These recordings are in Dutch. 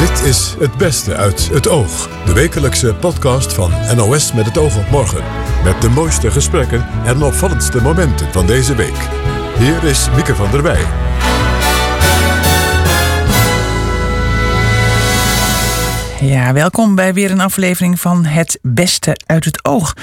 Dit is Het Beste uit het Oog. De wekelijkse podcast van NOS met het oog op morgen. Met de mooiste gesprekken en opvallendste momenten van deze week. Hier is Mieke van der Wij. Ja, welkom bij weer een aflevering van Het Beste uit het Oog.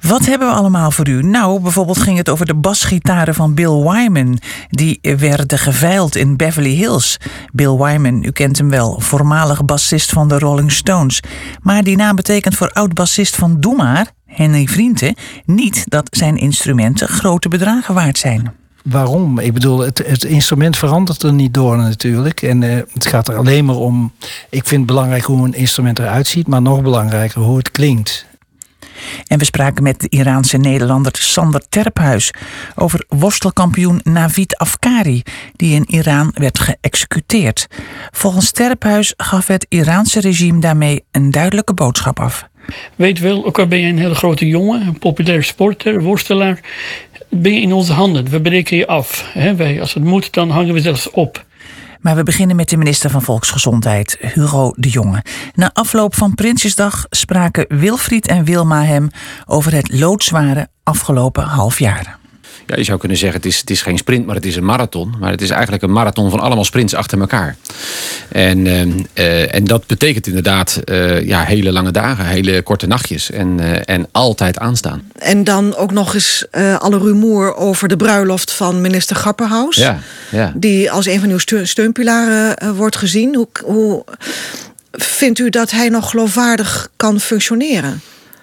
Wat hebben we allemaal voor u? Nou, bijvoorbeeld ging het over de basgitaren van Bill Wyman. Die werden geveild in Beverly Hills. Bill Wyman, u kent hem wel, voormalig bassist van de Rolling Stones. Maar die naam betekent voor oud-bassist van Doe Maar, Henry Vrienden, niet dat zijn instrumenten grote bedragen waard zijn. Waarom? Ik bedoel, het, het instrument verandert er niet door natuurlijk. En uh, het gaat er alleen maar om. Ik vind het belangrijk hoe een instrument eruit ziet, maar nog belangrijker hoe het klinkt. En we spraken met de Iraanse Nederlander Sander Terphuis over worstelkampioen Navid Afkari, die in Iran werd geëxecuteerd. Volgens Terphuis gaf het Iraanse regime daarmee een duidelijke boodschap af. Weet wel, ook al ben je een hele grote jongen, een populair sporter, worstelaar, ben je in onze handen. We breken je af. Wij, als het moet, dan hangen we zelfs op. Maar we beginnen met de minister van Volksgezondheid, Hugo de Jonge. Na afloop van Prinsjesdag spraken Wilfried en Wilma hem over het loodzware afgelopen half jaar. Ja, je zou kunnen zeggen, het is, het is geen sprint, maar het is een marathon. Maar het is eigenlijk een marathon van allemaal sprints achter elkaar. En, uh, en dat betekent inderdaad uh, ja, hele lange dagen, hele korte nachtjes. En, en altijd aanstaan. En dan ook nog eens alle rumoer over de bruiloft van minister Grapperhaus. Ja, ja. Die als een van uw steunpilaren wordt gezien. Hoe, hoe vindt u dat hij nog geloofwaardig kan functioneren?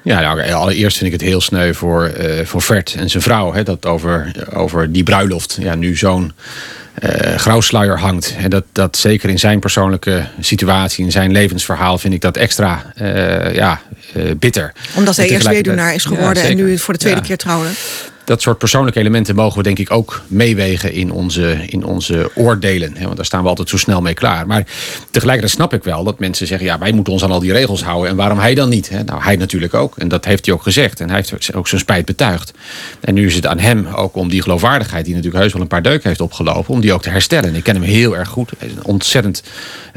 Ja, nou, allereerst vind ik het heel sneu voor, uh, voor Vert en zijn vrouw. Hè, dat over, over die bruiloft ja, nu zo'n uh, grauwsluier hangt. En dat, dat zeker in zijn persoonlijke situatie, in zijn levensverhaal, vind ik dat extra uh, ja, bitter. Omdat hij eerst weduwnaar is geworden ja, en nu voor de tweede keer trouwde dat soort persoonlijke elementen mogen we denk ik ook meewegen in onze, in onze oordelen. Want daar staan we altijd zo snel mee klaar. Maar tegelijkertijd snap ik wel dat mensen zeggen... ja, wij moeten ons aan al die regels houden. En waarom hij dan niet? Nou, hij natuurlijk ook. En dat heeft hij ook gezegd. En hij heeft ook zijn spijt betuigd. En nu is het aan hem ook om die geloofwaardigheid... die natuurlijk heus wel een paar deuken heeft opgelopen... om die ook te herstellen. En ik ken hem heel erg goed. Hij is een ontzettend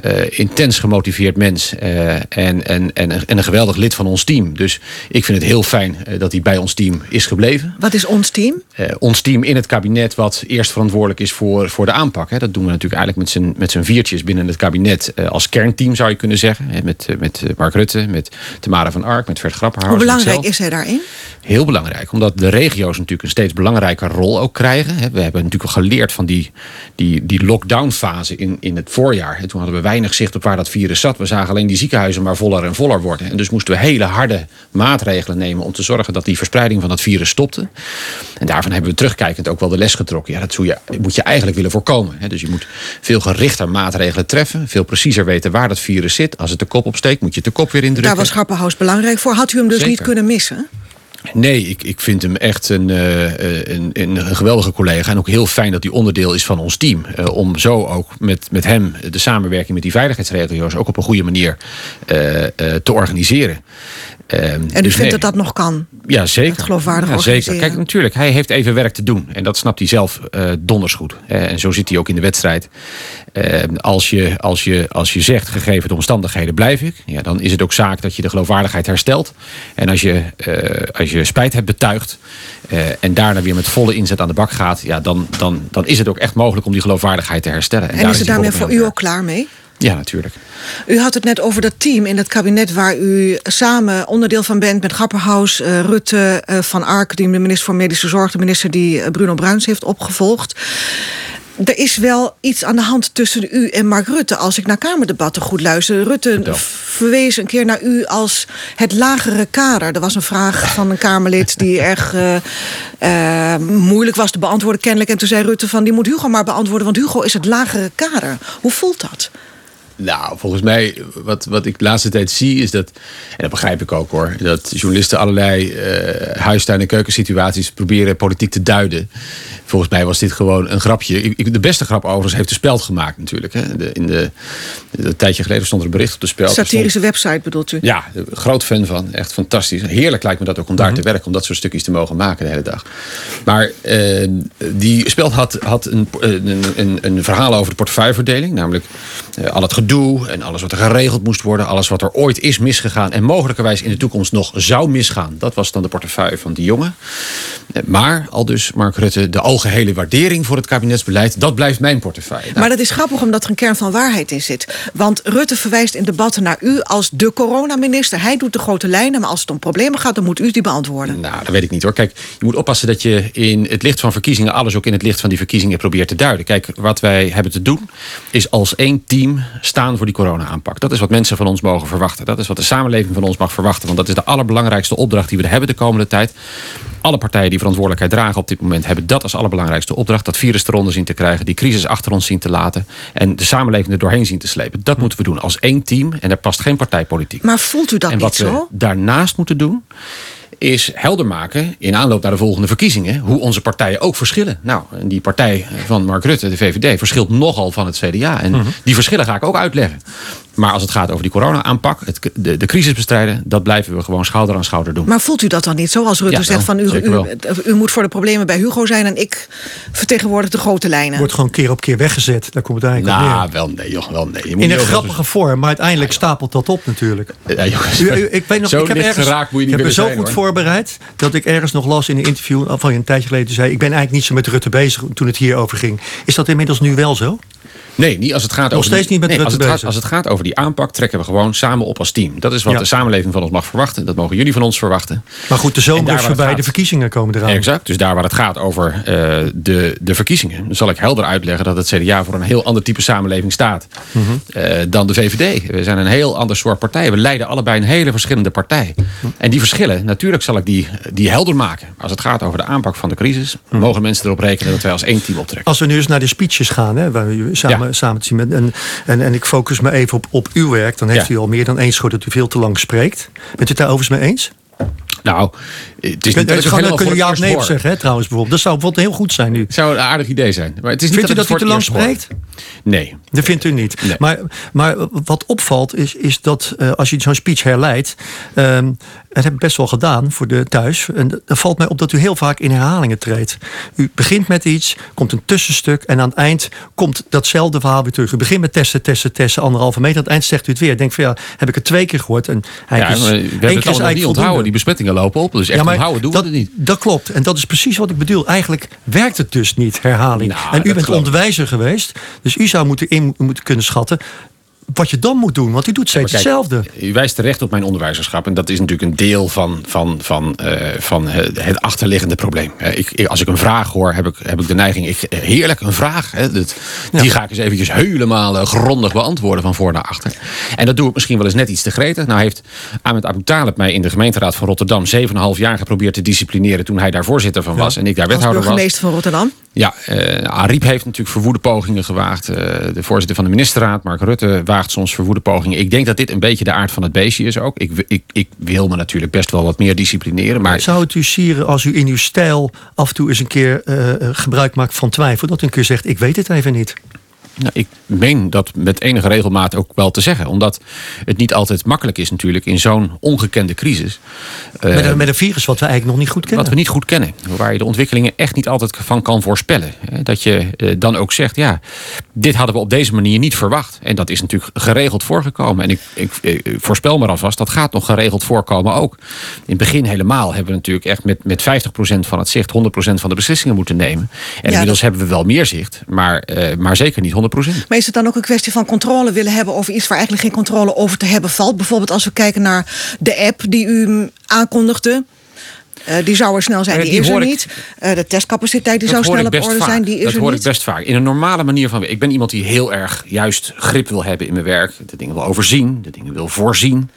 uh, intens gemotiveerd mens. Uh, en, en, en, en, een geweldig lid van ons team. Dus ik vind het heel fijn uh, dat hij bij ons team is gebleven. Wat is ons team? ons team in het kabinet wat eerst verantwoordelijk is voor, voor de aanpak. Hè. Dat doen we natuurlijk eigenlijk met z'n, met z'n viertjes binnen het kabinet. als kernteam zou je kunnen zeggen. Hè, met, met Mark Rutte, met Tamara van Ark, met Vert Grapperhaus. Hoe belangrijk is hij daarin? Heel belangrijk. Omdat de regio's natuurlijk een steeds belangrijker rol ook krijgen. We hebben natuurlijk geleerd van die, die, die lockdown fase in, in het voorjaar. Toen hadden we weinig zicht op waar dat virus zat. We zagen alleen die ziekenhuizen maar voller en voller worden. En dus moesten we hele harde maatregelen nemen om te zorgen dat die verspreiding van dat virus stopte. En daarvan hebben we terugkijkend ook wel de les getrokken. Ja, dat je, moet je eigenlijk willen voorkomen. Dus je moet veel gerichter maatregelen treffen. Veel preciezer weten waar dat virus zit. Als het de kop opsteekt, moet je de kop weer indrukken. Daar was Grappenhaus belangrijk voor. Had u hem dus Zeker. niet kunnen missen? Nee, ik, ik vind hem echt een, uh, een, een, geweldige collega. En ook heel fijn dat hij onderdeel is van ons team. Uh, om zo ook met, met hem de samenwerking met die veiligheidsregio's... ook op een goede manier te organiseren. En u dus vindt nee. dat dat nog kan? Ja, zeker. geloofwaardig ja, zeker. Kijk, natuurlijk, hij heeft even werk te doen. En dat snapt hij zelf donders goed. en zo zit hij ook in de wedstrijd. als, je, als, je, als je zegt, gegeven de omstandigheden blijf ik... Ja, dan is het ook zaak dat je de geloofwaardigheid herstelt. En als je, als je spijt hebt betuigd... Uh, en daarna weer met volle inzet aan de bak gaat... Ja, dan, dan, dan is het ook echt mogelijk om die geloofwaardigheid te herstellen. En, en is het daarmee voor u ook klaar mee? Ja, natuurlijk. U had het net over dat team in het kabinet waar u samen onderdeel van bent met Grapperhaus, uh, Rutte, uh, Van Ark, die de minister voor Medische Zorg, de minister die Bruno Bruins heeft opgevolgd er is wel iets aan de hand tussen u en Mark Rutte. Als ik naar Kamerdebatten goed luister. Rutte Vertel. verwees een keer naar u als het lagere kader. Er was een vraag van een Kamerlid die erg uh, uh, moeilijk was te beantwoorden kennelijk. En toen zei Rutte van die moet Hugo maar beantwoorden. Want Hugo is het lagere kader. Hoe voelt dat? Nou, volgens mij, wat, wat ik de laatste tijd zie, is dat, en dat begrijp ik ook hoor, dat journalisten allerlei uh, huistuin- en keukensituaties proberen politiek te duiden. Volgens mij was dit gewoon een grapje. Ik, de beste grap overigens heeft de Speld gemaakt natuurlijk. Hè. De, in de, een tijdje geleden stond er een bericht op de Speld. Satirische stond, website bedoelt u? Ja, groot fan van. Echt fantastisch. Heerlijk lijkt me dat ook om daar mm -hmm. te werken. Om dat soort stukjes te mogen maken de hele dag. Maar uh, die Speld had, had een, een, een, een, verhaal over de portefeuilleverdeling. Namelijk uh, al het gedoe en alles wat er geregeld moest worden, alles wat er ooit is misgegaan en mogelijkerwijs in de toekomst nog zou misgaan. Dat was dan de portefeuille van die jongen. Maar, al dus Mark Rutte, de algehele waardering voor het kabinetsbeleid, dat blijft mijn portefeuille. Nou, Maar dat is grappig omdat er een kern van waarheid in zit. Want Rutte verwijst in debatten naar u als de coronaminister. Hij doet de grote lijnen, maar als het om problemen gaat, dan moet u die beantwoorden. Nou, dat weet ik niet hoor. Kijk, je moet oppassen dat je in het licht van verkiezingen alles ook in het licht van die verkiezingen probeert te duiden. Kijk, wat wij hebben te doen is als één team staan voor die corona-aanpak. Dat is wat mensen van ons mogen verwachten. Dat is wat de samenleving van ons mag verwachten. Want dat is de allerbelangrijkste opdracht die we hebben de komende tijd. Alle partijen die verantwoordelijkheid dragen op dit moment hebben dat als allerbelangrijkste opdracht. Dat virus eronder zien te krijgen, die crisis achter ons zien te laten. En de samenleving er doorheen zien te slepen. Dat moeten we doen als één team. En daar past geen partijpolitiek. Maar voelt u dat en niet wat we zo? daarnaast moeten doen, is helder maken in aanloop naar de volgende verkiezingen hoe onze partijen ook verschillen. Nou, en die partij van Mark Rutte, de VVD, verschilt nogal van het CDA. En die verschillen ga ik ook uitleggen. Maar als het gaat over die corona-aanpak, het, de, de crisis bestrijden, dat blijven we gewoon schouder aan schouder doen. Maar voelt u dat dan niet zo? Als Rutte Ja, zegt van u, u, u moet voor de problemen bij Hugo zijn en ik vertegenwoordig de grote lijnen. Wordt gewoon keer op keer weggezet. Daar komt het eigenlijk op nou, neer. wel nee, joh, wel nee. Je moet In een over- grappige vorm, maar uiteindelijk stapelt dat op natuurlijk. Ja, jongens, U- u- ik weet nog, zo ik heb ergens, geraakt moet je ik niet heb me zo zijn, goed hoor. voorbereid dat ik ergens nog las in een interview van een tijdje geleden zei: ik ben eigenlijk niet zo met Rutte bezig toen het hierover ging. Is dat inmiddels nu wel zo? Nee, niet als het gaat Nog over steeds die, niet met nee, als, het gaat, als het gaat over die aanpak, trekken we gewoon samen op als team. Dat is wat Ja. de samenleving van ons mag verwachten. Dat mogen jullie van ons verwachten. Maar goed, de zomer is voorbij, gaat. de verkiezingen komen eraan. Exact. Dus daar waar het gaat over eh, de, de verkiezingen, dan zal ik helder uitleggen dat het CDA voor een heel ander type samenleving staat Mhm. eh, dan de VVD. We zijn een heel ander soort partij. We leiden allebei een hele verschillende partij. En die verschillen, natuurlijk zal ik die, die helder maken. Als het gaat over de aanpak van de crisis, Mhm. mogen mensen erop rekenen dat wij als één team optrekken. Als we nu eens naar de speeches gaan, hè, waar we samen, Ja. samen te zien met, en, en, en ik focus me even op, op uw werk, dan heeft u al meer dan eens gehoord dat u veel te lang spreekt. Bent u het daar overigens mee eens? Nou, het is niet dat het helemaal kun je ja of nee zeggen, hè, trouwens bijvoorbeeld. Dat zou bijvoorbeeld heel goed zijn nu. Het zou een aardig idee zijn. Maar het is niet Vindt u dat, dat ik u te lang spreekt? Nee. Dat vindt u niet. Nee. Maar, maar wat opvalt is, is dat eh, als je zo'n speech herleidt. ehm dat heb ik best wel gedaan voor de thuis. En dan valt mij op dat u heel vaak in herhalingen treedt. U begint met iets, komt een tussenstuk. En aan het eind komt datzelfde verhaal weer terug. U begint met testen, testen, testen, anderhalve meter. Aan het eind zegt u het weer. Denk van ja, heb ik het twee keer gehoord. En Ja, is, maar we hebben het allemaal niet onthouden. voldoende. Die besmettingen lopen op. Dus echt onthouden doen dat, we het niet. Dat klopt. En dat is precies wat ik bedoel. Eigenlijk werkt het dus niet, herhaling. Nou, en u bent geloof ik. onderwijzer geweest. Dus u zou moeten in moeten kunnen schatten wat je dan moet doen. Want u doet steeds kijk, hetzelfde. U wijst terecht op mijn onderwijzerschap. En dat is natuurlijk een deel van, van, van, eh, van het achterliggende probleem. Eh, Ik, als ik een vraag hoor, heb ik, heb ik de neiging... Ik, eh, heerlijk, een vraag. Hè, dat, Die ga ik eens eventjes helemaal grondig beantwoorden van voor naar achter. En dat doe ik misschien wel eens net iets te gretig. Nou heeft Ahmed Abu Talib mij in de gemeenteraad van Rotterdam... 7,5 jaar geprobeerd te disciplineren toen hij daar voorzitter van was. En ik daar Als wethouder was. burgemeester van Rotterdam. Ja, eh Ariep heeft natuurlijk verwoede pogingen gewaagd. Eh, de voorzitter van de ministerraad, Mark Rutte, waagt soms verwoede pogingen. Ik denk dat dit een beetje de aard van het beestje is ook. Ik, ik, ik wil me natuurlijk best wel wat meer disciplineren. Maar Zou het u sieren als u in uw stijl af en toe eens een keer eh, gebruik maakt van twijfel? Dat u een keer zegt, ik weet het even niet. Nou, ik meen dat met enige regelmaat ook wel te zeggen. Omdat het niet altijd makkelijk is natuurlijk in zo'n ongekende crisis. Eh, Met een, met een virus wat we eigenlijk nog niet goed kennen. Wat we niet goed kennen. Waar je de ontwikkelingen echt niet altijd van kan voorspellen. Dat je eh, dan ook zegt, ja, dit hadden we op deze manier niet verwacht. En dat is natuurlijk geregeld voorgekomen. En ik, ik, ik voorspel maar alvast, dat gaat nog geregeld voorkomen ook. In het begin helemaal hebben we natuurlijk echt met, met 50% van het zicht 100% van de beslissingen moeten nemen. En inmiddels hebben we wel meer zicht, maar, eh, maar zeker niet 100%. Maar is het dan ook een kwestie van controle willen hebben over iets waar eigenlijk geen controle over te hebben valt? Bijvoorbeeld als we kijken naar de app die u mm, aankondigde. Eh, die zou er snel zijn, Eh, die, die is er hoor ik- niet. Eh, de testcapaciteit die Dat zou hoor snel op orde vaak. zijn, die is dat er hoor niet. ik best vaak. In een normale manier van... Ik ben iemand die heel erg juist grip wil hebben in mijn werk. De dingen wil overzien, de dingen wil voorzien.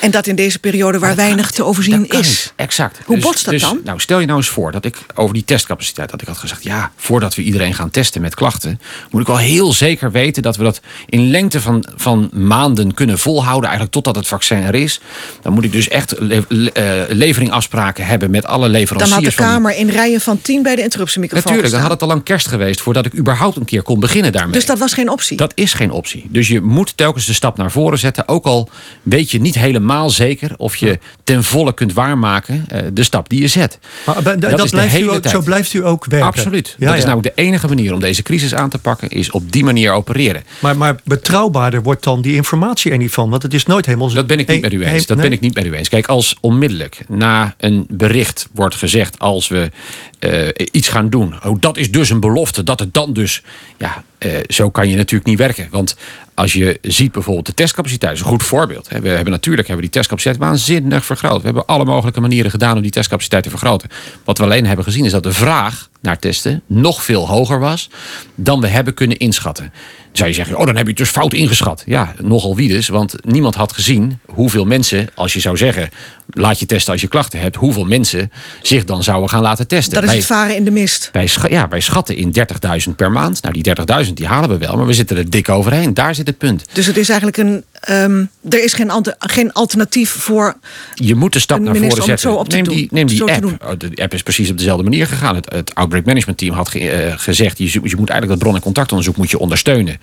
En dat in deze periode waar weinig te overzien Dat is. niet. Exact. Hoe botst dat dan? Nou, stel je nou eens voor dat ik over die testcapaciteit dat ik had gezegd, ja, voordat we iedereen gaan testen met klachten, moet ik wel heel zeker weten dat we dat in lengte van, van maanden kunnen volhouden, eigenlijk totdat het vaccin er is. Dan moet ik dus echt le- le- leveringafspraken hebben met met alle Dan leveranciers. had de Kamer in rijen van tien bij de interruptiemicrofoon Natuurlijk, dan had het al lang kerst geweest voordat ik überhaupt een keer kon beginnen daarmee. Dus dat was geen optie. Dat is geen optie. Dus je moet telkens de stap naar voren zetten. Ook al weet je niet helemaal zeker of je ten volle kunt waarmaken eh, de stap die je zet. Maar bij- dat is de blijft u ook, tijd. zo blijft u ook werken. Absoluut. Ja, dat is ja. namelijk de enige manier om deze crisis aan te pakken, is op die manier opereren. Maar, maar betrouwbaarder wordt dan die informatie er niet van. Want het is nooit helemaal... Dat ben ik niet met u eens. Dat nee. ben ik niet met u eens. Kijk, als onmiddellijk na een bericht wordt gezegd als we eh, iets gaan doen. Oh, dat is dus een belofte. Dat het dan dus. Ja, eh, zo kan je natuurlijk niet werken. Want als je ziet bijvoorbeeld de testcapaciteit, is een goed voorbeeld. We hebben natuurlijk hebben die testcapaciteit waanzinnig vergroot. We hebben alle mogelijke manieren gedaan om die testcapaciteit te vergroten. Wat we alleen hebben gezien is dat de vraag naar testen nog veel hoger was dan we hebben kunnen inschatten. Zou je zeggen, oh dan heb je het dus fout ingeschat. Ja, nogal wie dus, want niemand had gezien hoeveel mensen, als je zou zeggen, laat je testen als je klachten hebt, hoeveel mensen zich dan zouden gaan laten testen. Dat is Wij- het varen in de mist. wij, ja, wij schatten in 30.000 per maand. Nou, die 30.000 die halen we wel, maar we zitten er dik overheen. Daar zit het punt. Dus het is eigenlijk een. ehm, er is geen, geen alternatief voor. Je moet de stap naar voren zetten. zo op te neem die, neem die app. Oh, De app is precies op dezelfde manier gegaan. Het, het Outbreak Management Team had ge- eh, gezegd... Je, je moet eigenlijk dat bron- en contactonderzoek moet je ondersteunen.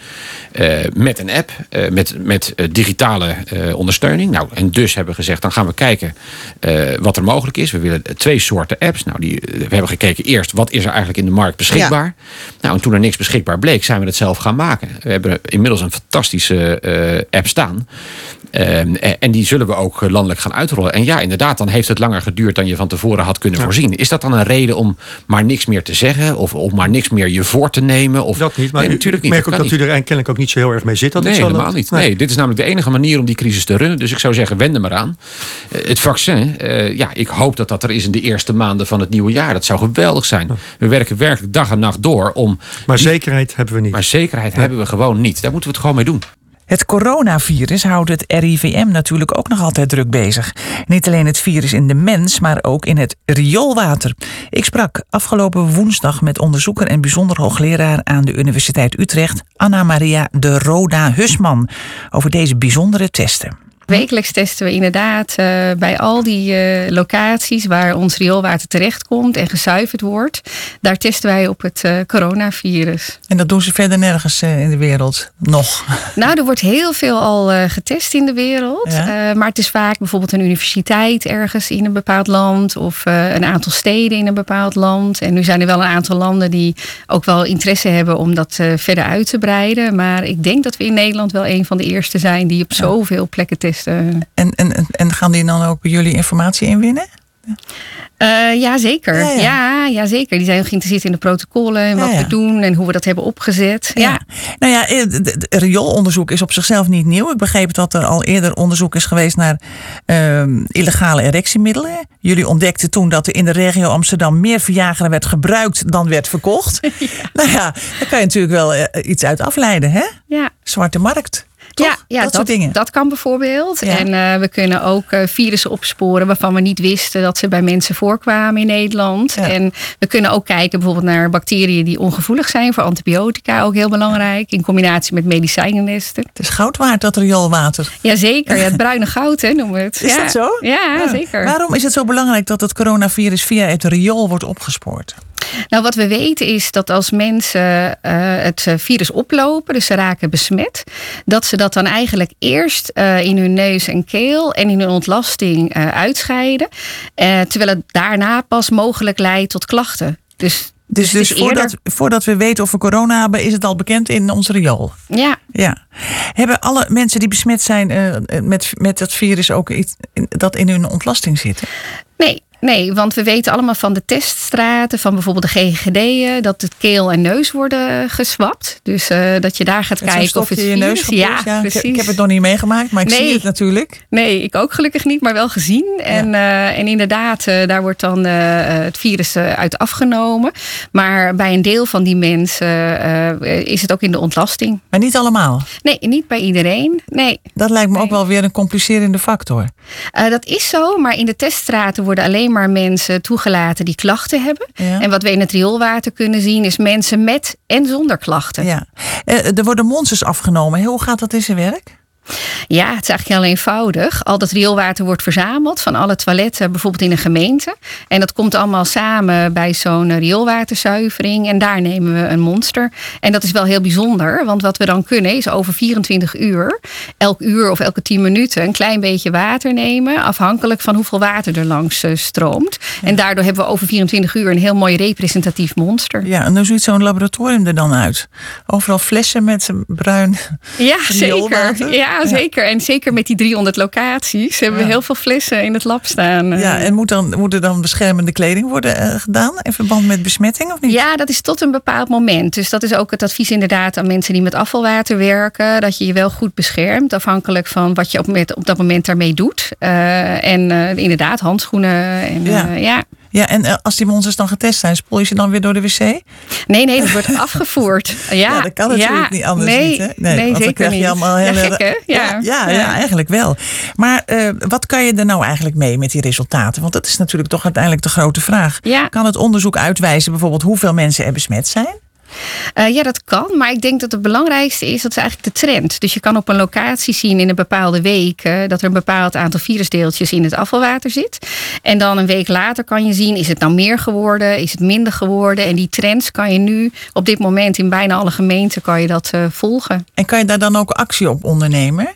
Eh, met een app, eh, met, met eh, digitale ondersteuning. Nou, en dus hebben we gezegd, dan gaan we kijken wat er mogelijk is. We willen twee soorten apps. Nou, die, we hebben gekeken eerst, wat is er eigenlijk in de markt beschikbaar? Nou, en toen er niks beschikbaar bleek, zijn we het zelf gaan maken. We hebben inmiddels een fantastische app staan. Ehm, en die zullen we ook landelijk gaan uitrollen. En ja, inderdaad, dan heeft het langer geduurd dan je van tevoren had kunnen voorzien. Is dat dan een reden om maar niks meer te zeggen? Of om maar niks meer je voor te nemen? Of, Dat niet, maar nee, u- natuurlijk niet. merk ook dat u. er kennelijk ook niet zo heel erg mee zit. Dat Nee, helemaal dat- niet. Nee. Nee, dit is namelijk de enige manier om die crisis te runnen. Dus ik zou zeggen, wend er maar aan. Eh, het vaccin, eh, ja, ik hoop dat dat er is in de eerste maanden van het nieuwe jaar. Dat zou geweldig zijn. We werken werkelijk dag en nacht door om... Maar die- zekerheid hebben we niet. maar zekerheid hebben we gewoon niet. Daar moeten we het gewoon mee doen. Het coronavirus houdt het RIVM natuurlijk ook nog altijd druk bezig. Niet alleen het virus in de mens, maar ook in het rioolwater. Ik sprak afgelopen woensdag met onderzoeker en bijzonder hoogleraar aan de Universiteit Utrecht, Anna Maria de Roda Husman, over deze bijzondere testen. Wekelijks testen we inderdaad eh, bij al die eh, locaties waar ons rioolwater terechtkomt en gezuiverd wordt. Daar testen wij op het eh, coronavirus. En dat doen ze verder nergens in de wereld nog. Nou, er wordt heel veel al getest in de wereld. Ja? Maar het is vaak bijvoorbeeld een universiteit ergens in een bepaald land. Of een aantal steden in een bepaald land. En nu zijn er wel een aantal landen die ook wel interesse hebben om dat verder uit te breiden. Maar ik denk dat we in Nederland wel een van de eerste zijn die op zoveel plekken testen. En, en, en- en gaan die dan ook bij jullie informatie inwinnen? Eh ja, zeker. Ja, Ja, ja. ja. zeker. Die zijn geïnteresseerd in de protocollen en wat ja. we doen en hoe we dat hebben opgezet. Ja. Nou ja, eh, d- rioolonderzoek is op zichzelf niet nieuw. Ik begreep dat er al eerder onderzoek is geweest naar ehm, illegale erectiemiddelen. Jullie ontdekten toen dat er in de regio Amsterdam meer Viagra werd gebruikt dan werd verkocht. Nou ja, daar kan je natuurlijk wel eh, iets uit afleiden, hè? ja. Zwarte markt. Toch? Ja, ja dat, soort dingen. dat kan bijvoorbeeld. Ja. En eh, we kunnen ook eh, virussen opsporen waarvan we niet wisten dat ze bij mensen voorkwamen in Nederland. Ja. En we kunnen ook kijken bijvoorbeeld naar bacteriën die ongevoelig zijn voor antibiotica, ook heel belangrijk, in combinatie met medicijnennesten. Het is goud waard, dat rioolwater. Jazeker, ja, het bruine goud hè, noemen we het. Is dat zo? Ja, zeker. Waarom is het zo belangrijk dat het coronavirus via het riool wordt opgespoord? Nou, wat we weten is dat als mensen eh, het eh, virus oplopen, dus ze raken besmet, dat ze dat dan eigenlijk eerst eh, in hun neus en keel en in hun ontlasting uitscheiden, terwijl het daarna pas mogelijk leidt tot klachten. Dus, Dus, dus eerder- voordat, voordat we weten of we corona hebben, is het al bekend in ons riool. Ja, Ja. Hebben alle mensen die besmet zijn met, met dat virus ook iets dat in hun ontlasting zit? nee. Nee, want we weten allemaal van de teststraten, van bijvoorbeeld de GGD'en, dat het keel en neus worden geswapt. Dus eh, dat je daar gaat kijken of het in je neus ja, ik, precies. ik heb het nog niet meegemaakt, maar ik Nee. zie het natuurlijk. Nee, ik ook gelukkig niet, maar wel gezien. En, eh, en inderdaad, eh, daar wordt dan eh, het virus eh, uit afgenomen. Maar bij een deel van die mensen eh, is het ook in de ontlasting. Maar niet allemaal. Nee, niet bij iedereen. Nee, Dat lijkt me ook wel weer een complicerende factor. Eh, dat is zo. Maar in de teststraten worden alleen maar mensen toegelaten die klachten hebben. Ja. En wat we in het rioolwater kunnen zien, is mensen met en zonder klachten. Ja. Eh, er worden monsters afgenomen. Hoe gaat dat in zijn werk? Ja, het is eigenlijk heel eenvoudig. Al dat rioolwater wordt verzameld van alle toiletten, bijvoorbeeld in een gemeente. En dat komt allemaal samen bij zo'n rioolwaterzuivering. En daar nemen we een monster. En dat is wel heel bijzonder, want wat we dan kunnen is over 24 uur, elk uur of elke 10 minuten, een klein beetje water nemen. Afhankelijk van hoeveel water er langs eh, stroomt. En daardoor hebben we over 24 uur een heel mooi representatief monster. Ja, en hoe ziet zo'n laboratorium er dan uit? Overal flessen met bruin Ja, zeker. rioolwater? Ja, zeker. En zeker met die 300 locaties hebben we heel veel flessen in het lab staan. Ja, en moet, dan, moet er dan beschermende kleding worden eh, gedaan in verband met besmetting of niet? Ja, dat is tot een bepaald moment. Dus dat is ook het advies inderdaad aan mensen die met afvalwater werken. Dat je je wel goed beschermt, afhankelijk van wat je op, met, op dat moment daarmee doet. Eh, en eh, inderdaad, handschoenen. En, ja. Ja, en eh, als die monsters dan getest zijn, spoel je ze dan weer door de wc? Nee, nee, dat wordt afgevoerd. Ja, Ja, dat kan natuurlijk ja. niet anders nee, niet, hè? Nee, want dan krijg je niet. allemaal hele... Ja, gek? Ja, ja, ja, eigenlijk wel. Maar eh, wat kan je er nou eigenlijk mee met die resultaten? Want dat is natuurlijk toch uiteindelijk de grote vraag. Kan het onderzoek uitwijzen bijvoorbeeld hoeveel mensen er besmet zijn? Eh, ja, dat kan. Maar ik denk dat het belangrijkste is, dat is eigenlijk de trend. Dus je kan op een locatie zien in een bepaalde week dat er een bepaald aantal virusdeeltjes in het afvalwater zit. En dan een week later kan je zien, is het nou meer geworden, is het minder geworden? En die trends kan je nu op dit moment in bijna alle gemeenten kan je dat eh, volgen. En kan je daar dan ook actie op ondernemen?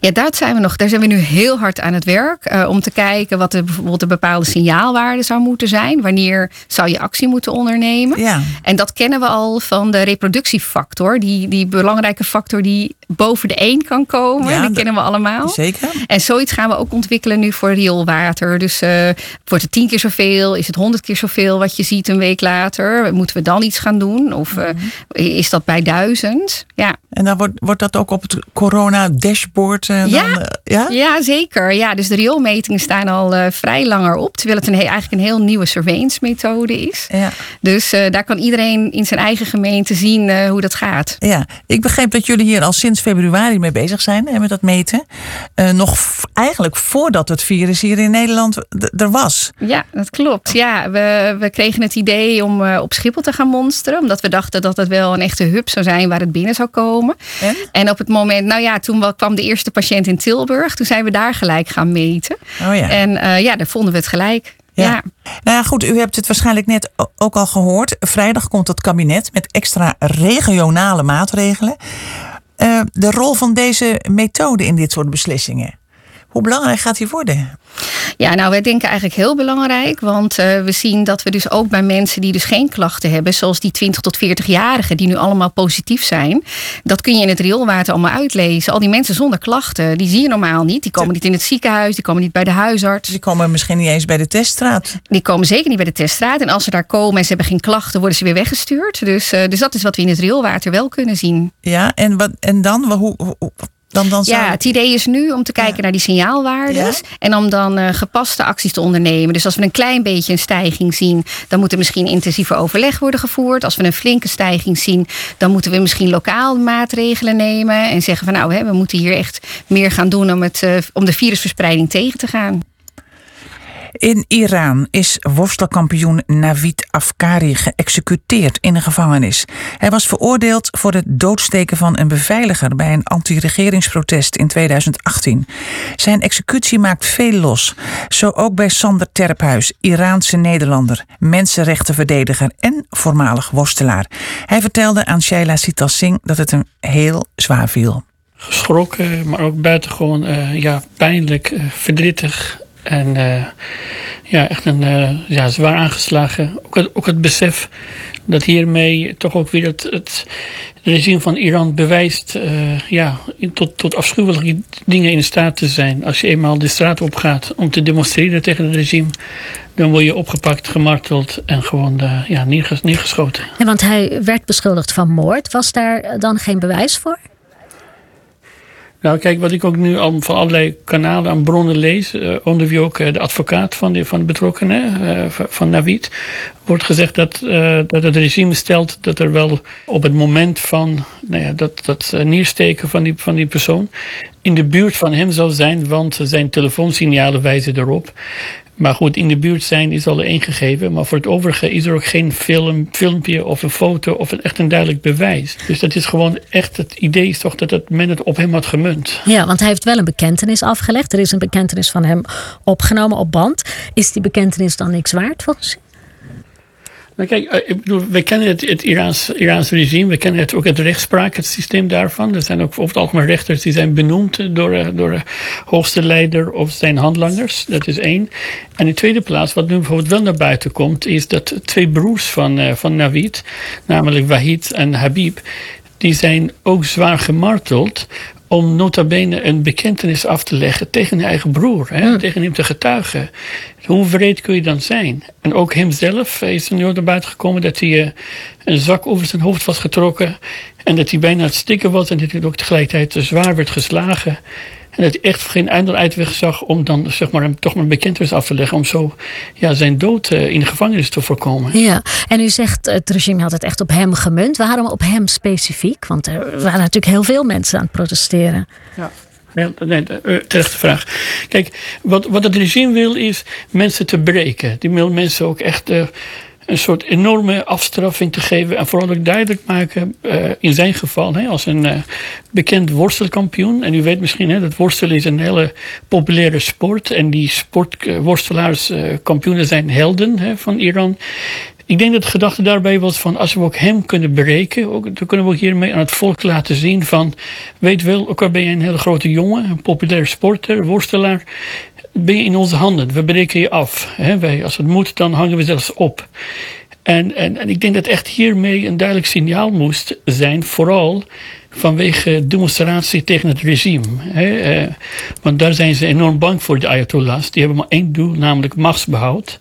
Ja, daar zijn we nog. Daar zijn we nu heel hard aan het werk. eh, om te kijken wat de, bijvoorbeeld de bepaalde signaalwaarde zou moeten zijn. Wanneer zou je actie moeten ondernemen? Ja. En dat kennen we al van de reproductiefactor. Die, die belangrijke factor die boven de 1 kan komen. Ja, die kennen we allemaal. Zeker. En zoiets gaan we ook ontwikkelen nu voor rioolwater. Dus eh, wordt het tien keer zoveel? Is het honderd keer zoveel wat je ziet een week later? Moeten we dan iets gaan doen? Of eh, Mhm. is dat bij duizend? Ja. En dan wordt, wordt dat ook op het corona-dashboard? Eh, Ja. eh, ja? Ja, zeker. Ja, dus de rioolmetingen staan al eh, vrij langer op. Terwijl het een, eigenlijk een heel nieuwe surveillance methode is. Ja. Dus daar kan iedereen in zijn eigen gemeente zien hoe dat gaat. Ja, ik begreep dat jullie hier al sinds februari mee bezig zijn hè, met dat meten. Nog eigenlijk voordat het virus hier in Nederland er was. Ja, dat klopt. Ja, we, we kregen het idee om op Schiphol te gaan monsteren. Omdat we dachten dat het wel een echte hub zou zijn waar het binnen zou komen. En? En op het moment, nou ja, toen kwam de eerste patiënt in Tilburg. Toen zijn we daar gelijk gaan meten. Oh ja. En eh, ja, daar vonden we het gelijk. Ja. ja. Nou ja, goed, u hebt het waarschijnlijk net ook al gehoord. Vrijdag komt het kabinet met extra regionale maatregelen. Eh, de rol van deze methode in dit soort beslissingen. Hoe belangrijk gaat die worden? Ja, nou, wij denken eigenlijk heel belangrijk. Want eh, we zien dat we dus ook bij mensen die dus geen klachten hebben, zoals die 20 tot 40-jarigen, die nu allemaal positief zijn, dat kun je in het rioolwater allemaal uitlezen. Al die mensen zonder klachten, die zie je normaal niet. Die komen niet in het ziekenhuis, die komen niet bij de huisarts. Die komen misschien niet eens bij de teststraat. Die komen zeker niet bij de teststraat. En als ze daar komen en ze hebben geen klachten, worden ze weer weggestuurd. Dus, eh, dus dat is wat we in het rioolwater wel kunnen zien. Ja, en, wat, en dan? Hoe, hoe- hoe- dan, dan zou- Ja, het idee is nu om te kijken Ja. naar die signaalwaardes. Ja. En om dan eh, gepaste acties te ondernemen. Dus als we een klein beetje een stijging zien, dan moet er misschien intensiever overleg worden gevoerd. Als we een flinke stijging zien, dan moeten we misschien lokaal maatregelen nemen. En zeggen van nou, hè, we moeten hier echt meer gaan doen om, het, eh, om de virusverspreiding tegen te gaan. In Iran is worstelkampioen Navid Afkari geëxecuteerd in een gevangenis. Hij was veroordeeld voor het doodsteken van een beveiliger bij een anti-regeringsprotest in 2018. Zijn executie maakt veel los. Zo ook bij Sander Terphuis, Iraanse Nederlander, mensenrechtenverdediger en voormalig worstelaar. Hij vertelde aan Shaila Sitas Singh dat het hem heel zwaar viel. geschrokken, maar ook buitengewoon eh, ja, pijnlijk, eh, verdrietig. En eh, ja, echt een eh, ja, zwaar aangeslagen. Ook het, ook het besef dat hiermee toch ook weer het, het regime van Iran bewijst eh, ja, tot, tot afschuwelijke dingen in staat te zijn. Als je eenmaal de straat op gaat om te demonstreren tegen het regime, dan word je opgepakt, gemarteld en gewoon ja, neerges- neergeschoten. Ja, want hij werd beschuldigd van moord. Was daar dan geen bewijs voor? Nou, kijk, wat ik ook nu al van allerlei kanalen en bronnen lees, eh, onder wie ook eh, de advocaat van de, van de betrokkenen, eh, van- Navid, wordt gezegd dat, dat het regime stelt dat er wel op het moment van nou ja, dat, dat neersteken van die, van die persoon in de buurt van hem zou zijn, want zijn telefoonsignalen wijzen erop. Maar goed, in de buurt zijn is al ingegeven. Maar voor het overige is er ook geen film, filmpje of een foto of een, echt een duidelijk bewijs. Dus dat is gewoon echt, het idee is toch dat het, men het op hem had gemunt. Ja, want hij heeft wel een bekentenis afgelegd. Er is een bekentenis van hem opgenomen op band. Is die bekentenis dan niks waard volgens kijk, eh, we kennen het, het regime, we kennen het, ook het rechtspraak, het systeem daarvan. Er zijn ook over algemeen rechters die zijn benoemd door, eh, door de hoogste leider of zijn handlangers. Dat is één. En in tweede plaats, wat nu bijvoorbeeld wel naar buiten komt, is dat twee broers van, uh, van Navid, namelijk Wahid en Habib, die zijn ook zwaar gemarteld om nota bene een bekentenis af te leggen tegen hun eigen broer, hè, tegen hem te getuigen. Hoe wreed kun je dan zijn? En ook hemzelf is er nu naar buiten gekomen dat hij uh, een zak over zijn hoofd was getrokken en dat hij bijna het stikken was en dat hij ook tegelijkertijd zwaar werd geslagen. En dat hij echt geen einde uitweg zag om dan zeg maar, hem toch maar een bekentenis af te leggen. Om zo ja, zijn dood uh, in de gevangenis te voorkomen. Ja, en u zegt het regime had het echt op hem gemunt. Waarom op hem specifiek? Want er waren natuurlijk heel veel mensen aan het protesteren. Ja. Nee, nee, terechte vraag. Kijk, wat, wat het regime wil is mensen te breken. Die wil mensen ook echt uh, een soort enorme afstraffing te geven. En vooral ook duidelijk maken, uh, in zijn geval, hè, als een uh, bekend worstelkampioen. En u weet misschien, hè, dat worstelen is een hele populaire sport. En die sportworstelaars, kampioenen zijn helden hè, van Iran. Ik denk dat de gedachte daarbij was van als we ook hem kunnen bereiken, ook, dan kunnen we ook hiermee aan het volk laten zien van weet wel, ook al ben je een hele grote jongen, een populair sporter, worstelaar, ben je in onze handen. We breken je af. Hè? Wij, als het moet, dan hangen we zelfs op. En, en, en ik denk dat echt hiermee een duidelijk signaal moest zijn, vooral vanwege demonstratie tegen het regime. Hè? Eh, want daar zijn ze enorm bang voor, de Ayatollahs. Die hebben maar één doel, namelijk machtsbehoud.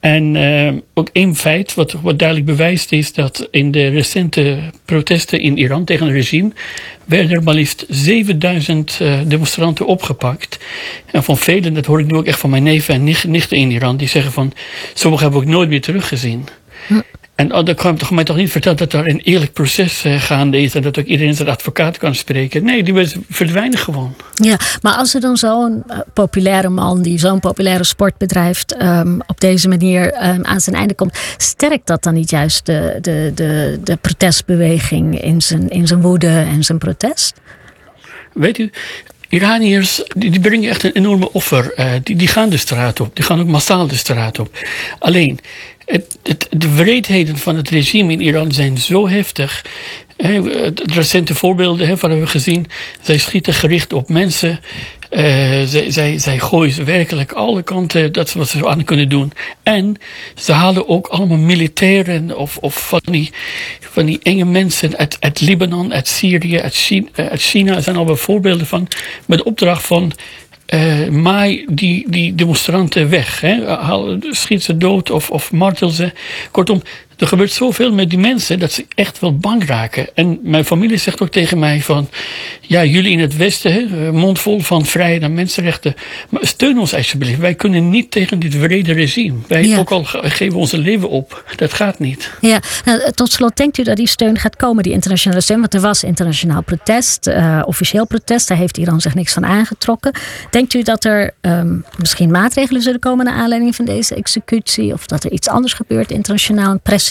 En uh, ook één feit wat, wat duidelijk bewijst is dat in de recente protesten in Iran tegen het regime werden er maar liefst 7000 uh, demonstranten opgepakt. En van velen, dat hoor ik nu ook echt van mijn neven en nichten in Iran, die zeggen van sommigen hebben we ook nooit meer teruggezien. Hm. En oh, dan kan je mij toch niet vertellen dat er een eerlijk proces uh, gaande is en dat ook iedereen zijn advocaat kan spreken. Nee, die mensen verdwijnen gewoon. Ja, maar als er dan zo'n uh, populaire man die zo'n populaire sport bedrijft um, op deze manier um, aan zijn einde komt, sterkt dat dan niet juist de, de, de, de protestbeweging in zijn, in zijn woede en zijn protest? Weet u, Iraniërs die, brengen echt een enorme offer. Uh, die, die gaan de straat op. Die gaan ook massaal de straat op. Alleen, het, het, de wreedheden van het regime in Iran zijn zo heftig. De recente voorbeelden van hebben we gezien. Zij schieten gericht op mensen. Uh, zij, zij, zij gooien ze werkelijk alle kanten dat ze wat ze aan kunnen doen. En ze halen ook allemaal militairen of, of van, die, van die enge mensen uit, uit Libanon, uit Syrië, uit China. China er zijn al wat voorbeelden van. Met opdracht van uh, maai die, die demonstranten weg. Schiet ze dood of, of martel ze. Kortom, er gebeurt zoveel met die mensen dat ze echt wel bang raken. En mijn familie zegt ook tegen mij van... ja, jullie in het Westen, hè, eh, mondvol van vrijheid en mensenrechten... maar steun ons alsjeblieft. Wij kunnen niet tegen dit wrede regime. Wij ja. ook al geven onze leven op. Dat gaat niet. Ja, nou, tot slot, denkt u dat die steun gaat komen, die internationale steun? Want er was internationaal protest, uh, officieel protest. Daar heeft Iran zich niks van aangetrokken. Denkt u dat er um, misschien maatregelen zullen komen... naar aanleiding van deze executie? Of dat er iets anders gebeurt internationaal, pressie?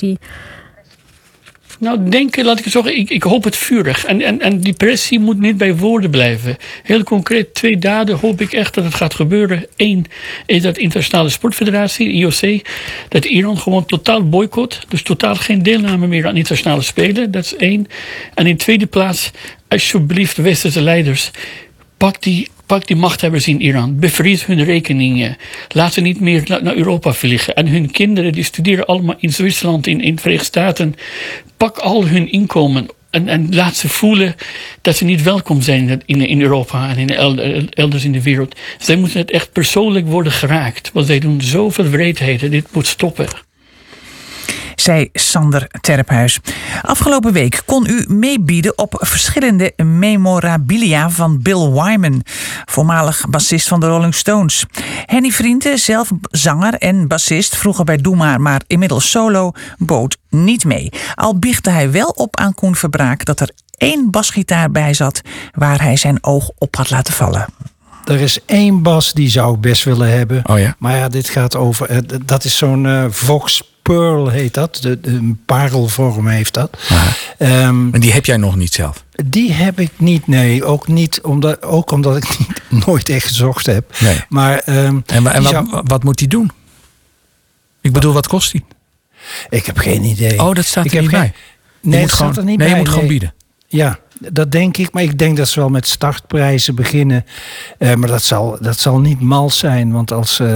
Nou, denken, laat ik het zeggen, ik, ik hoop het vurig. En, en, en die pressie moet niet bij woorden blijven. Heel concreet, twee daden hoop ik echt dat het gaat gebeuren. Eén is dat Internationale Sportfederatie, IOC, dat Iran gewoon totaal boycott. Dus totaal geen deelname meer aan internationale spelen. Dat is één. En in tweede plaats, alsjeblieft, westerse leiders, pak die Pak die machthebbers in Iran, bevries hun rekeningen. Laat ze niet meer naar Europa vliegen. En hun kinderen die studeren allemaal in Zwitserland, in, in de Verenigde Staten. Pak al hun inkomen en, en laat ze voelen dat ze niet welkom zijn in, in Europa en in elders in de wereld. Zij moeten het echt persoonlijk worden geraakt. Want zij doen zoveel wreedheden. Dit moet stoppen zei Sander Terphuis. Afgelopen week kon u meebieden op verschillende memorabilia van Bill Wyman, voormalig bassist van de Rolling Stones. Henny Vrienden, zelf zanger en bassist, vroeger bij Doe Maar, maar inmiddels solo, bood niet mee. Al biechtte hij wel op aan Koen Verbraak dat er één basgitaar bij zat waar hij zijn oog op had laten vallen. er is één bas die zou ik best willen hebben. Oh ja? Maar ja, dit gaat over. eh, Dat is zo'n eh, Vox Pearl heet dat. De, de, een parelvorm heeft dat. Ehm, En die heb jij nog niet zelf? die heb ik niet, nee. Ook, niet omdat, ook omdat ik niet, nooit echt gezocht heb. Nee. Maar ehm, En, wat, zou- wat moet die doen? Ik bedoel, wat kost die? ik heb geen idee. Oh, dat staat ik er niet heb bij. geen- Je Nee, moet gewoon, er niet nee, bij. je moet gewoon nee. bieden. Ja, dat denk ik. Maar ik denk dat ze wel met startprijzen beginnen. Eh, maar dat zal, dat zal niet mal zijn. Want als eh,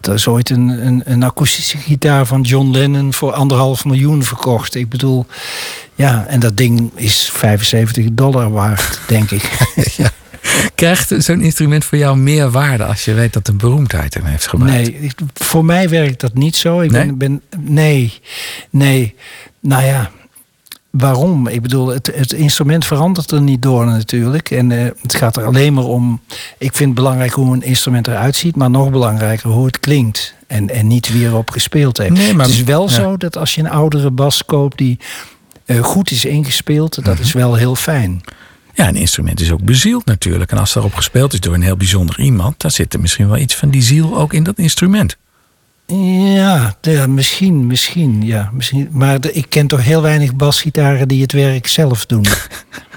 er is ooit een, een, een akoestische gitaar van John Lennon voor anderhalf miljoen verkocht. Ik bedoel, ja, en dat ding is 75 dollar waard, denk ik. Krijgt zo'n instrument voor jou meer waarde als je weet dat een beroemdheid hem heeft gemaakt? Nee, voor mij werkt dat niet zo. Ik Nee? ben, ben. Nee, nee. Nou ja. Waarom? Ik bedoel, het, het instrument verandert er niet door natuurlijk. En eh, het gaat er alleen maar om. Ik vind het belangrijk hoe een instrument eruit ziet, maar nog belangrijker hoe het klinkt. En, en niet wie erop gespeeld heeft. Nee, maar- het is wel ja. zo dat als je een oudere bas koopt die eh, goed is ingespeeld, dat Mhm. is wel heel fijn. Ja, een instrument is ook bezield natuurlijk. En als daarop gespeeld is door een heel bijzonder iemand, dan zit er misschien wel iets van die ziel ook in dat instrument. Ja, misschien, misschien, ja. Misschien, maar ik ken toch heel weinig basgitaren die het werk zelf doen.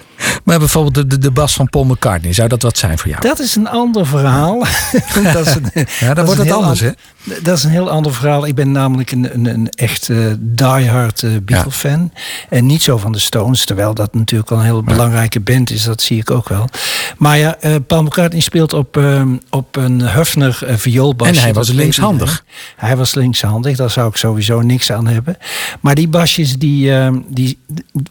Maar bijvoorbeeld de, de, de bas van Paul McCartney, zou dat wat zijn voor jou? Dat is een ander verhaal. dat is een, Ja, dan dat wordt het anders, an- Dat is een heel ander verhaal. Ik ben namelijk een, een, een echt eh, diehard eh, Beatle-fan. En niet zo van de Stones, terwijl dat natuurlijk al een heel belangrijke band is. Dat zie ik ook wel. Maar ja, eh, Paul McCartney speelt op, eh, op een Hufner vioolbasje. En hij was linkshandig. Hij was linkshandig, daar zou ik sowieso niks aan hebben. Maar die basjes die, eh, die,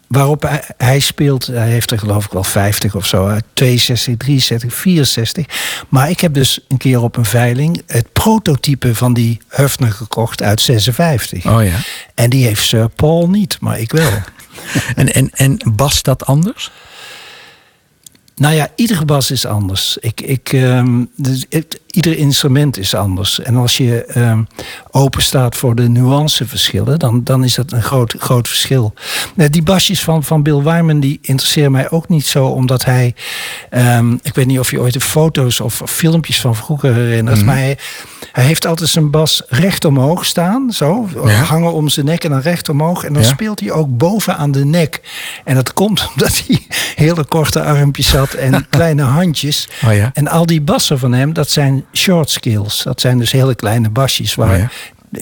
waarop hij, hij speelt, hij heeft er geloof ik wel 50 of zo. uit 62, 63, 64. Maar ik heb dus een keer op een veiling het prototype van die Hufner gekocht uit 56. Oh ja. En die heeft Sir Paul niet, maar ik wel. En, en, en bas dat anders? Nou ja, iedere bas is anders. Ik, ik, ehm, dus ieder instrument is anders. En als je ehm, open staat voor de nuanceverschillen, dan, dan is dat een groot, groot verschil. Nou, die basjes van, van Bill Wyman, die interesseren mij ook niet zo, omdat hij. ehm, ik weet niet of je ooit de foto's of filmpjes van vroeger herinnert, maar hij, hij heeft altijd zijn bas recht omhoog staan, zo, Ja. hangen om zijn nek en dan recht omhoog. En dan Ja. speelt hij ook boven aan de nek. En dat komt omdat hij hele korte armpjes had en kleine handjes. Oh ja. En al die bassen van hem, dat zijn short skills. Dat zijn dus hele kleine basjes. Waar Oh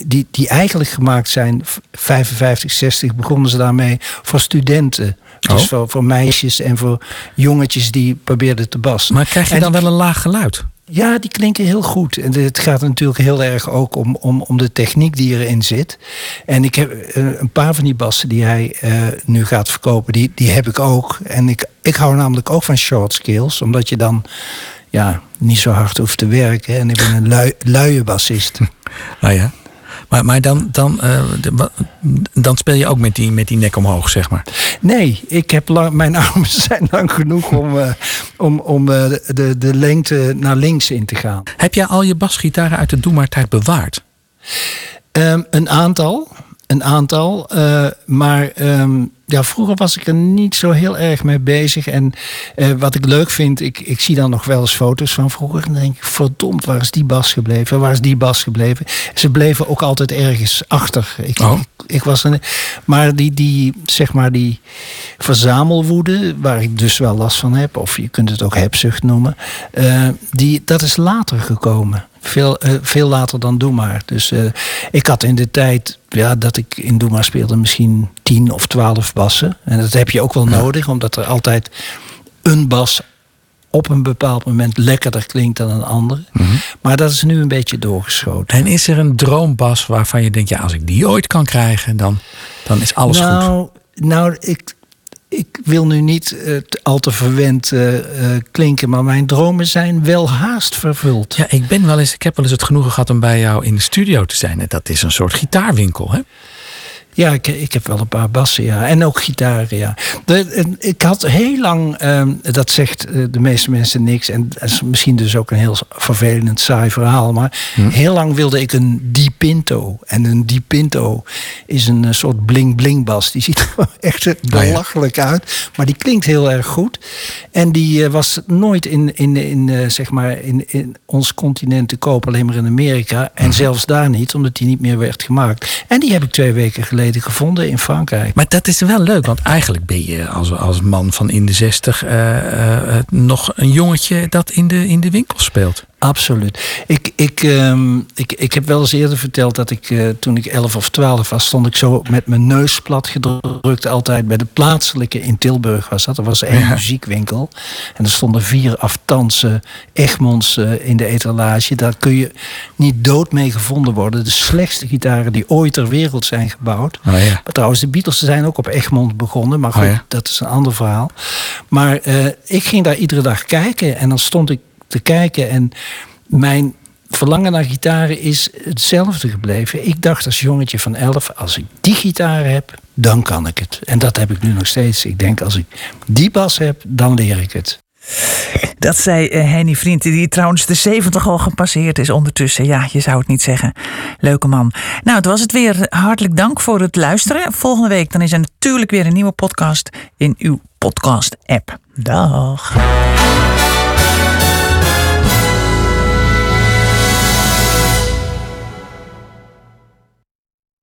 die, die eigenlijk gemaakt zijn, v- 55, 60 begonnen ze daarmee voor studenten. Dus Oh. voor, voor meisjes en voor jongetjes die probeerden te bassen. Maar krijg je En dan wel een laag geluid? Ja, die klinken heel goed. En het gaat natuurlijk heel erg ook om, om, om de techniek die erin zit. En ik heb eh, een paar van die bassen die hij eh, nu gaat verkopen, die, die heb ik ook. En ik, ik hou namelijk ook van short skills, omdat je dan ja, niet zo hard hoeft te werken. En ik ben een lui, luie bassist. Ah ja. Maar, maar dan, dan, eh, de- dan speel je ook met die, met die nek omhoog, zeg maar. Nee, ik heb lang, mijn armen zijn lang genoeg om, eh, om, om eh, de, de lengte naar links in te gaan. Heb jij al je basgitaren uit de Doe maar tijd bewaard? Ehm, een aantal. Een aantal. eh, maar ehm, ja, vroeger was ik er niet zo heel erg mee bezig. En eh, wat ik leuk vind, ik, ik zie dan nog wel eens foto's van vroeger. En dan denk ik, verdomd, waar is die bas gebleven? Waar is die bas gebleven? Ze bleven ook altijd ergens achter. Ik, Oh. ik, ik was een, maar die, die, zeg maar, die verzamelwoede, waar ik dus wel last van heb, of je kunt het ook hebzucht noemen, eh, die, dat is later gekomen. Veel, eh, veel later dan Doe Maar. Dus eh, ik had in de tijd ja, dat ik in Doe Maar speelde misschien 10 of 12 bassen. En dat heb je ook wel nodig, omdat er altijd een bas op een bepaald moment lekkerder klinkt dan een andere. Maar dat is nu een beetje doorgeschoten. En is er een droombas waarvan je denkt, ja, als ik die ooit kan krijgen, dan, dan is alles goed? nou, Nou, ik, ik wil nu niet eh, al te verwend eh, eh, klinken, maar mijn dromen zijn wel haast vervuld. Ja, ik ben wel eens, ik heb wel eens het genoegen gehad om bij jou in de studio te zijn. En dat is een soort gitaarwinkel, hè? Ja, ik, ik heb wel een paar bassen, ja. En ook gitaren, ja. De, ik had heel lang, ehm, dat zegt eh, de meeste mensen niks... en dat is misschien dus ook een heel vervelend, saai verhaal... maar heel lang wilde ik een Di Pinto. En een Di Pinto is een eh, soort bling-bling bas. Die ziet er echt belachelijk uit, maar die klinkt heel erg goed. En die eh, was nooit in, in, in, eh, zeg maar in, in ons continent te koop, alleen maar in Amerika. En zelfs daar niet, omdat die niet meer werd gemaakt. En die heb ik twee weken geleden gevonden in Frankrijk. Maar dat is wel leuk, want eigenlijk ben je als, als man van in de zestig eh, eh, nog een jongetje dat in de, in de winkel speelt. Absoluut. Ik, ik, ehm, ik, ik heb wel eens eerder verteld dat ik eh, toen ik 11 of 12 was, stond ik zo met mijn neus plat gedrukt altijd bij de plaatselijke in Tilburg was dat. Er was één Ja. muziekwinkel en er stonden vier aftanse Egmonds in de etalage. Daar kun je niet dood mee gevonden worden. De slechtste gitaren die ooit ter wereld zijn gebouwd. Oh ja. Maar trouwens, de Beatles zijn ook op Egmond begonnen. Maar goed, Oh ja. dat is een ander verhaal. Maar eh, ik ging daar iedere dag kijken. En dan stond ik te kijken. En mijn verlangen naar gitaren is hetzelfde gebleven. Ik dacht als jongetje van elf, als ik die gitaar heb, dan kan ik het. En dat heb ik nu nog steeds. Ik denk, als ik die bas heb, dan leer ik het. Dat zei eh, Henny Vriend, die trouwens de 70 al gepasseerd is ondertussen. Ja, je zou het niet zeggen. Leuke man. Nou, het was het weer. Hartelijk dank voor het luisteren. Volgende week dan is er natuurlijk weer een nieuwe podcast in uw podcast-app. Dag.